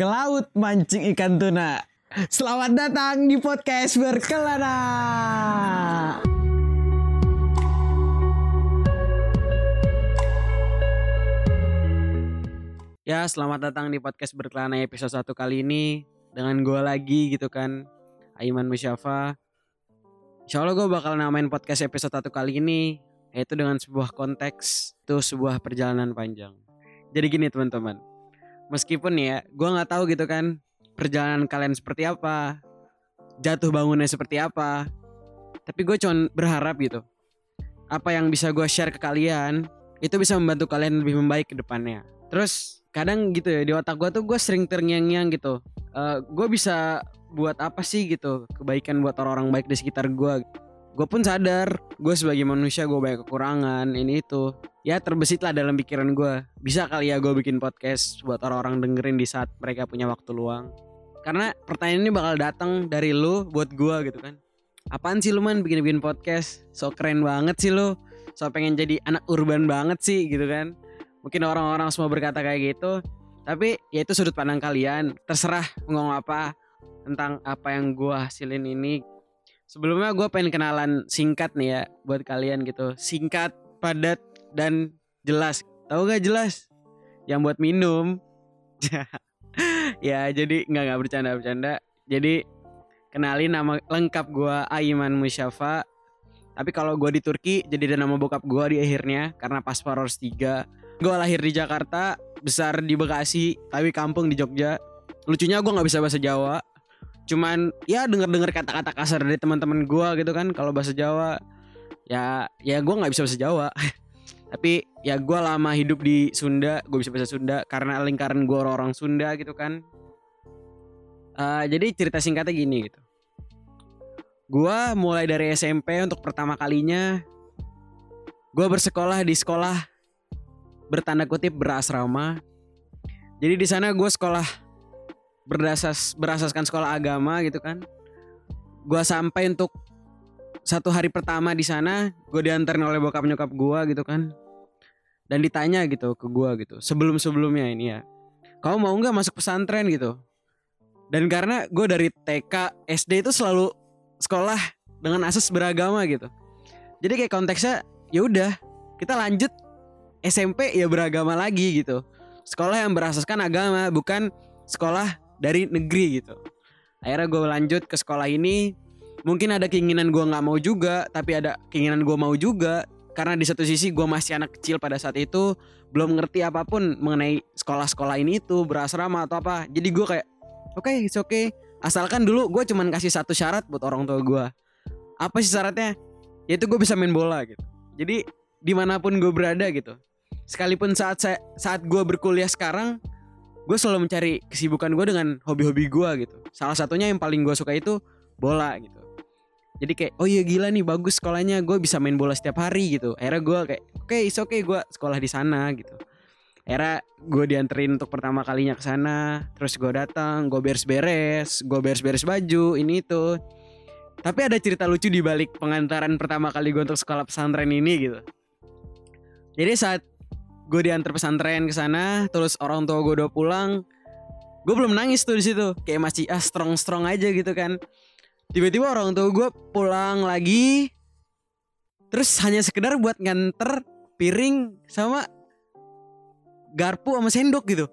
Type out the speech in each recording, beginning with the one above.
ke laut mancing ikan tuna. Selamat datang di podcast berkelana. Ya, selamat datang di podcast berkelana episode 1 kali ini dengan gue lagi gitu kan, Aiman Musyafa. Insya Allah gue bakal namain podcast episode 1 kali ini yaitu dengan sebuah konteks itu sebuah perjalanan panjang. Jadi gini teman-teman, meskipun ya gue nggak tahu gitu kan perjalanan kalian seperti apa, jatuh bangunnya seperti apa, tapi gue cuma berharap gitu apa yang bisa gue share ke kalian itu bisa membantu kalian lebih membaik ke depannya. Terus kadang gitu ya di otak gue tuh gue sering terngiang-ngiang gitu. Uh, gue bisa buat apa sih gitu kebaikan buat orang-orang baik di sekitar gue gue pun sadar gue sebagai manusia gue banyak kekurangan ini itu ya terbesit lah dalam pikiran gue bisa kali ya gue bikin podcast buat orang-orang dengerin di saat mereka punya waktu luang. Karena pertanyaan ini bakal datang dari lu buat gue gitu kan. Apaan sih lu man bikin-bikin podcast? So keren banget sih lu. So pengen jadi anak urban banget sih gitu kan. Mungkin orang-orang semua berkata kayak gitu. Tapi ya itu sudut pandang kalian. Terserah ngomong apa tentang apa yang gue hasilin ini. Sebelumnya gue pengen kenalan singkat nih ya buat kalian gitu. Singkat padat dan jelas tahu gak jelas yang buat minum ya jadi nggak nggak bercanda bercanda jadi kenalin nama lengkap gue Aiman Musyafa tapi kalau gue di Turki jadi ada nama bokap gue di akhirnya karena paspor harus tiga Gue lahir di Jakarta, besar di Bekasi, tapi kampung di Jogja. Lucunya gue nggak bisa bahasa Jawa. Cuman ya denger-denger kata-kata kasar dari teman-teman gue gitu kan. Kalau bahasa Jawa, ya ya gue nggak bisa bahasa Jawa. tapi ya gue lama hidup di Sunda, gue bisa bahasa Sunda karena lingkaran gue orang-orang Sunda gitu kan. Uh, jadi cerita singkatnya gini gitu. Gue mulai dari SMP untuk pertama kalinya gue bersekolah di sekolah bertanda kutip berasrama. Jadi di sana gue sekolah berdasas berasaskan sekolah agama gitu kan. Gue sampai untuk satu hari pertama di sana gue diantarin oleh bokap nyokap gue gitu kan. Dan ditanya gitu ke gue gitu sebelum sebelumnya ini ya. Kamu mau nggak masuk pesantren gitu? Dan karena gue dari TK SD itu selalu sekolah dengan asas beragama gitu. Jadi kayak konteksnya ya udah kita lanjut SMP ya beragama lagi gitu. Sekolah yang berasaskan agama bukan sekolah dari negeri gitu. Akhirnya gue lanjut ke sekolah ini. Mungkin ada keinginan gue nggak mau juga, tapi ada keinginan gue mau juga. Karena di satu sisi gue masih anak kecil pada saat itu, belum ngerti apa pun mengenai sekolah-sekolah ini itu berasrama atau apa. Jadi gue kayak, oke, okay, it's okay. Asalkan dulu gue cuman kasih satu syarat buat orang tua gue. Apa sih syaratnya? Yaitu gue bisa main bola gitu. Jadi di mana pun gue berada gitu sekalipun saat saya saat gue berkuliah sekarang gue selalu mencari kesibukan gue dengan hobi-hobi gue gitu salah satunya yang paling gue suka itu bola gitu jadi kayak oh iya gila nih bagus sekolahnya gue bisa main bola setiap hari gitu. Akhirnya gue kayak oke okay, oke okay gue sekolah di sana gitu. Akhirnya gue dianterin untuk pertama kalinya ke sana terus gue datang gue beres-beres gue beres-beres baju ini itu. Tapi ada cerita lucu di balik pengantaran pertama kali gue untuk sekolah pesantren ini gitu. Jadi saat gue diantar pesantren ke sana terus orang tua gue udah pulang gue belum nangis tuh di situ. Kayak masih ah strong strong aja gitu kan tiba-tiba orang tua gue pulang lagi. Terus hanya sekedar buat nganter piring sama garpu sama sendok gitu.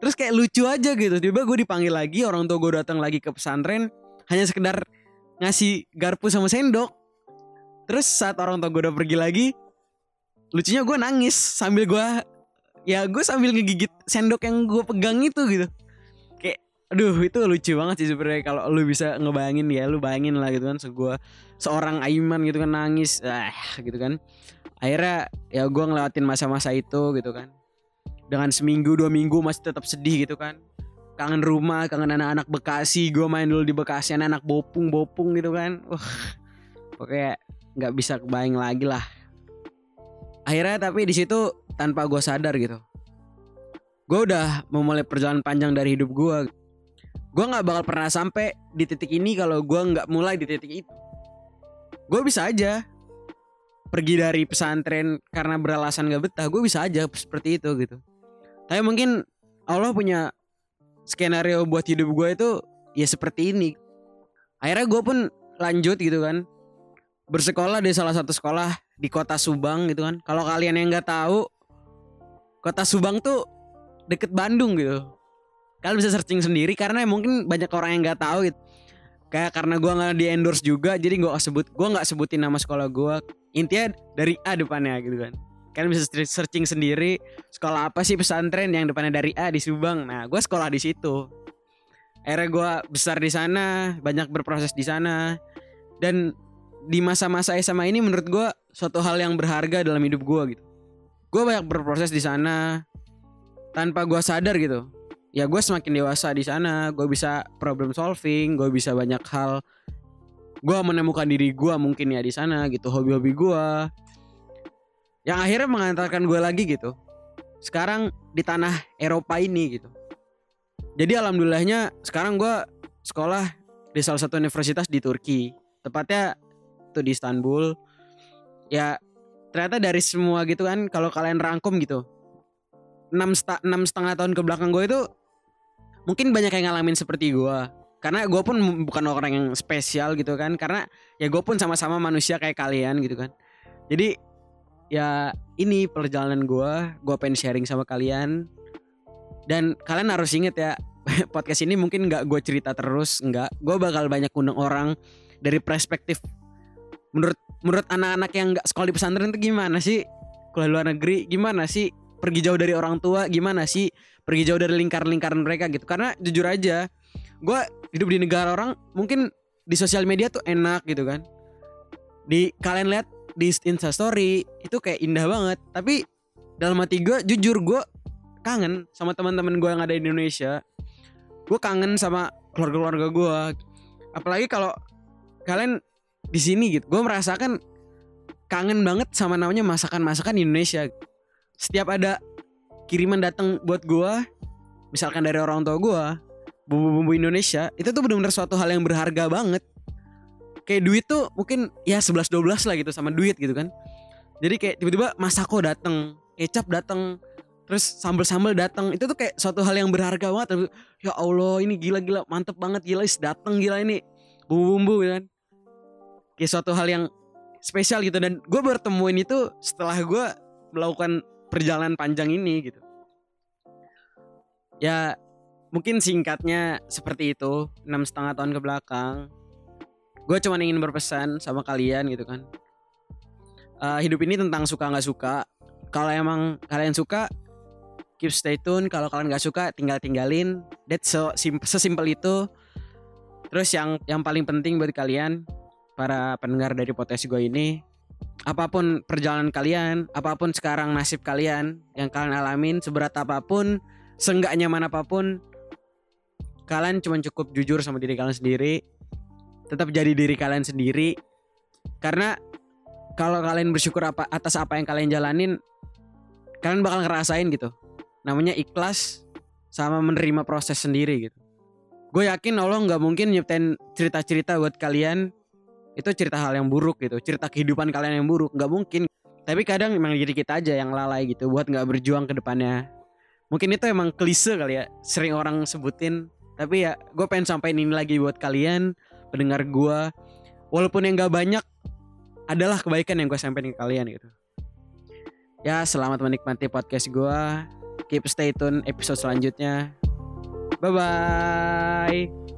Terus kayak lucu aja gitu. Tiba gue dipanggil lagi orang tua gue datang lagi ke pesantren. Hanya sekedar ngasih garpu sama sendok. Terus saat orang tua gue udah pergi lagi lucunya gue nangis sambil gue ya gue sambil ngegigit sendok yang gue pegang itu gitu aduh itu lucu banget sih sebenarnya kalau lu bisa ngebayangin ya lu bayangin lah gitu kan se gue seorang Aiman gitu kan nangis ah gitu kan. Akhirnya ya gue ngelewatin masa-masa itu gitu kan. Dengan seminggu dua minggu masih tetap sedih gitu kan. Kangen rumah kangen anak-anak Bekasi gue main dulu di Bekasi anak-anak bopung bopung gitu kan. Wah pokoknya nggak bisa kebayang lagi lah. Akhirnya tapi di situ tanpa gue sadar gitu. Gue udah memulai perjalanan panjang dari hidup gue gue nggak bakal pernah sampai di titik ini kalau gue nggak mulai di titik itu. Gue bisa aja pergi dari pesantren karena beralasan gak betah gue bisa aja seperti itu gitu. Tapi mungkin Allah punya skenario buat hidup gue itu ya seperti ini. Akhirnya gue pun lanjut gitu kan. Bersekolah di salah satu sekolah di kota Subang gitu kan. Kalau kalian yang nggak tahu kota Subang tuh deket Bandung gitu kalian bisa searching sendiri karena mungkin banyak orang yang nggak tahu gitu. Kayak karena gue nggak di endorse juga jadi gue sebut gue nggak sebutin nama sekolah gue intinya dari A depannya gitu kan. Kalian bisa searching sendiri sekolah apa sih pesantren yang depannya dari A di Subang? Nah gue sekolah di situ. Akhirnya gue besar di sana banyak berproses di sana. Dan di masa-masa SMA ini menurut gue suatu hal yang berharga dalam hidup gue gitu. Gue banyak berproses di sana tanpa gue sadar gitu ya gue semakin dewasa di sana gue bisa problem solving gue bisa banyak hal. Gue menemukan diri gue mungkin ya di sana gitu hobi-hobi gue yang akhirnya mengantarkan gue lagi gitu sekarang di tanah Eropa ini gitu. Jadi alhamdulillahnya sekarang gue sekolah di salah satu universitas di Turki tepatnya tuh di Istanbul. Ya ternyata dari semua gitu kan kalau kalian rangkum gitu enam setengah tahun ke belakang gue itu mungkin banyak yang ngalamin seperti gue karena gue pun bukan orang yang spesial gitu kan. Karena ya gue pun sama-sama manusia kayak kalian gitu kan. Jadi ya ini perjalanan gue gue pengen sharing sama kalian. Dan kalian harus inget ya podcast ini mungkin nggak gue cerita terus nggak. Gue bakal banyak undang orang dari perspektif menurut menurut anak-anak yang nggak sekolah di pesantren itu gimana sih? Kuliah luar negeri gimana sih pergi jauh dari orang tua gimana sih? Pergi jauh dari lingkaran-lingkaran mereka gitu. Karena jujur aja gue hidup di negara orang mungkin di sosial media tuh enak gitu kan. Di kalian lihat di instastory itu kayak indah banget. Tapi dalam hati gue jujur gue kangen sama teman-teman gue yang ada di Indonesia. Gue kangen sama keluarga-keluarga gue apalagi kalau kalian di sini gitu gue merasakan kangen banget sama namanya masakan-masakan Indonesia setiap ada kiriman datang buat gua misalkan dari orang tua gua bumbu-bumbu Indonesia itu tuh benar-benar suatu hal yang berharga banget. Kayak duit tuh mungkin ya 11 12 lah gitu sama duit gitu kan. Jadi kayak tiba-tiba masako datang kecap datang terus sambal-sambal datang itu tuh kayak suatu hal yang berharga banget. Ya Allah ini gila-gila mantep banget gila is datang gila ini bumbu-bumbu gitu kan. Kayak suatu hal yang spesial gitu. Dan gue bertemuin itu setelah gue melakukan perjalanan panjang ini gitu. Ya mungkin singkatnya seperti itu enam setengah tahun ke belakang gue cuma ingin berpesan sama kalian gitu kan. Uh, hidup ini tentang suka nggak suka. Kalau emang kalian suka keep stay tune. Kalau kalian nggak suka tinggal tinggalin. That's so simple, sesimpel itu. Terus yang yang paling penting buat kalian para pendengar dari potensi gue ini apa pun perjalanan kalian, apa pun sekarang nasib kalian yang kalian alamin, seberat apa pun, seenggak nyaman apa pun, kalian cuma cukup jujur sama diri kalian sendiri, tetap jadi diri kalian sendiri, karena kalau kalian bersyukur apa atas apa yang kalian jalanin, kalian bakal ngerasain gitu. Namanya ikhlas sama menerima proses sendiri gitu. Gue yakin Allah nggak mungkin nyiptain cerita-cerita buat kalian itu cerita hal yang buruk gitu cerita kehidupan kalian yang buruk nggak mungkin. Tapi kadang memang diri kita aja yang lalai gitu buat nggak berjuang ke depannya. Mungkin itu emang klise kali ya sering orang sebutin. Tapi ya gue pengen sampaikan ini lagi buat kalian pendengar gue walaupun yang gak banyak adalah kebaikan yang gue sampaikan ke kalian gitu. Ya selamat menikmati podcast gue keep stay tune episode selanjutnya. Bye bye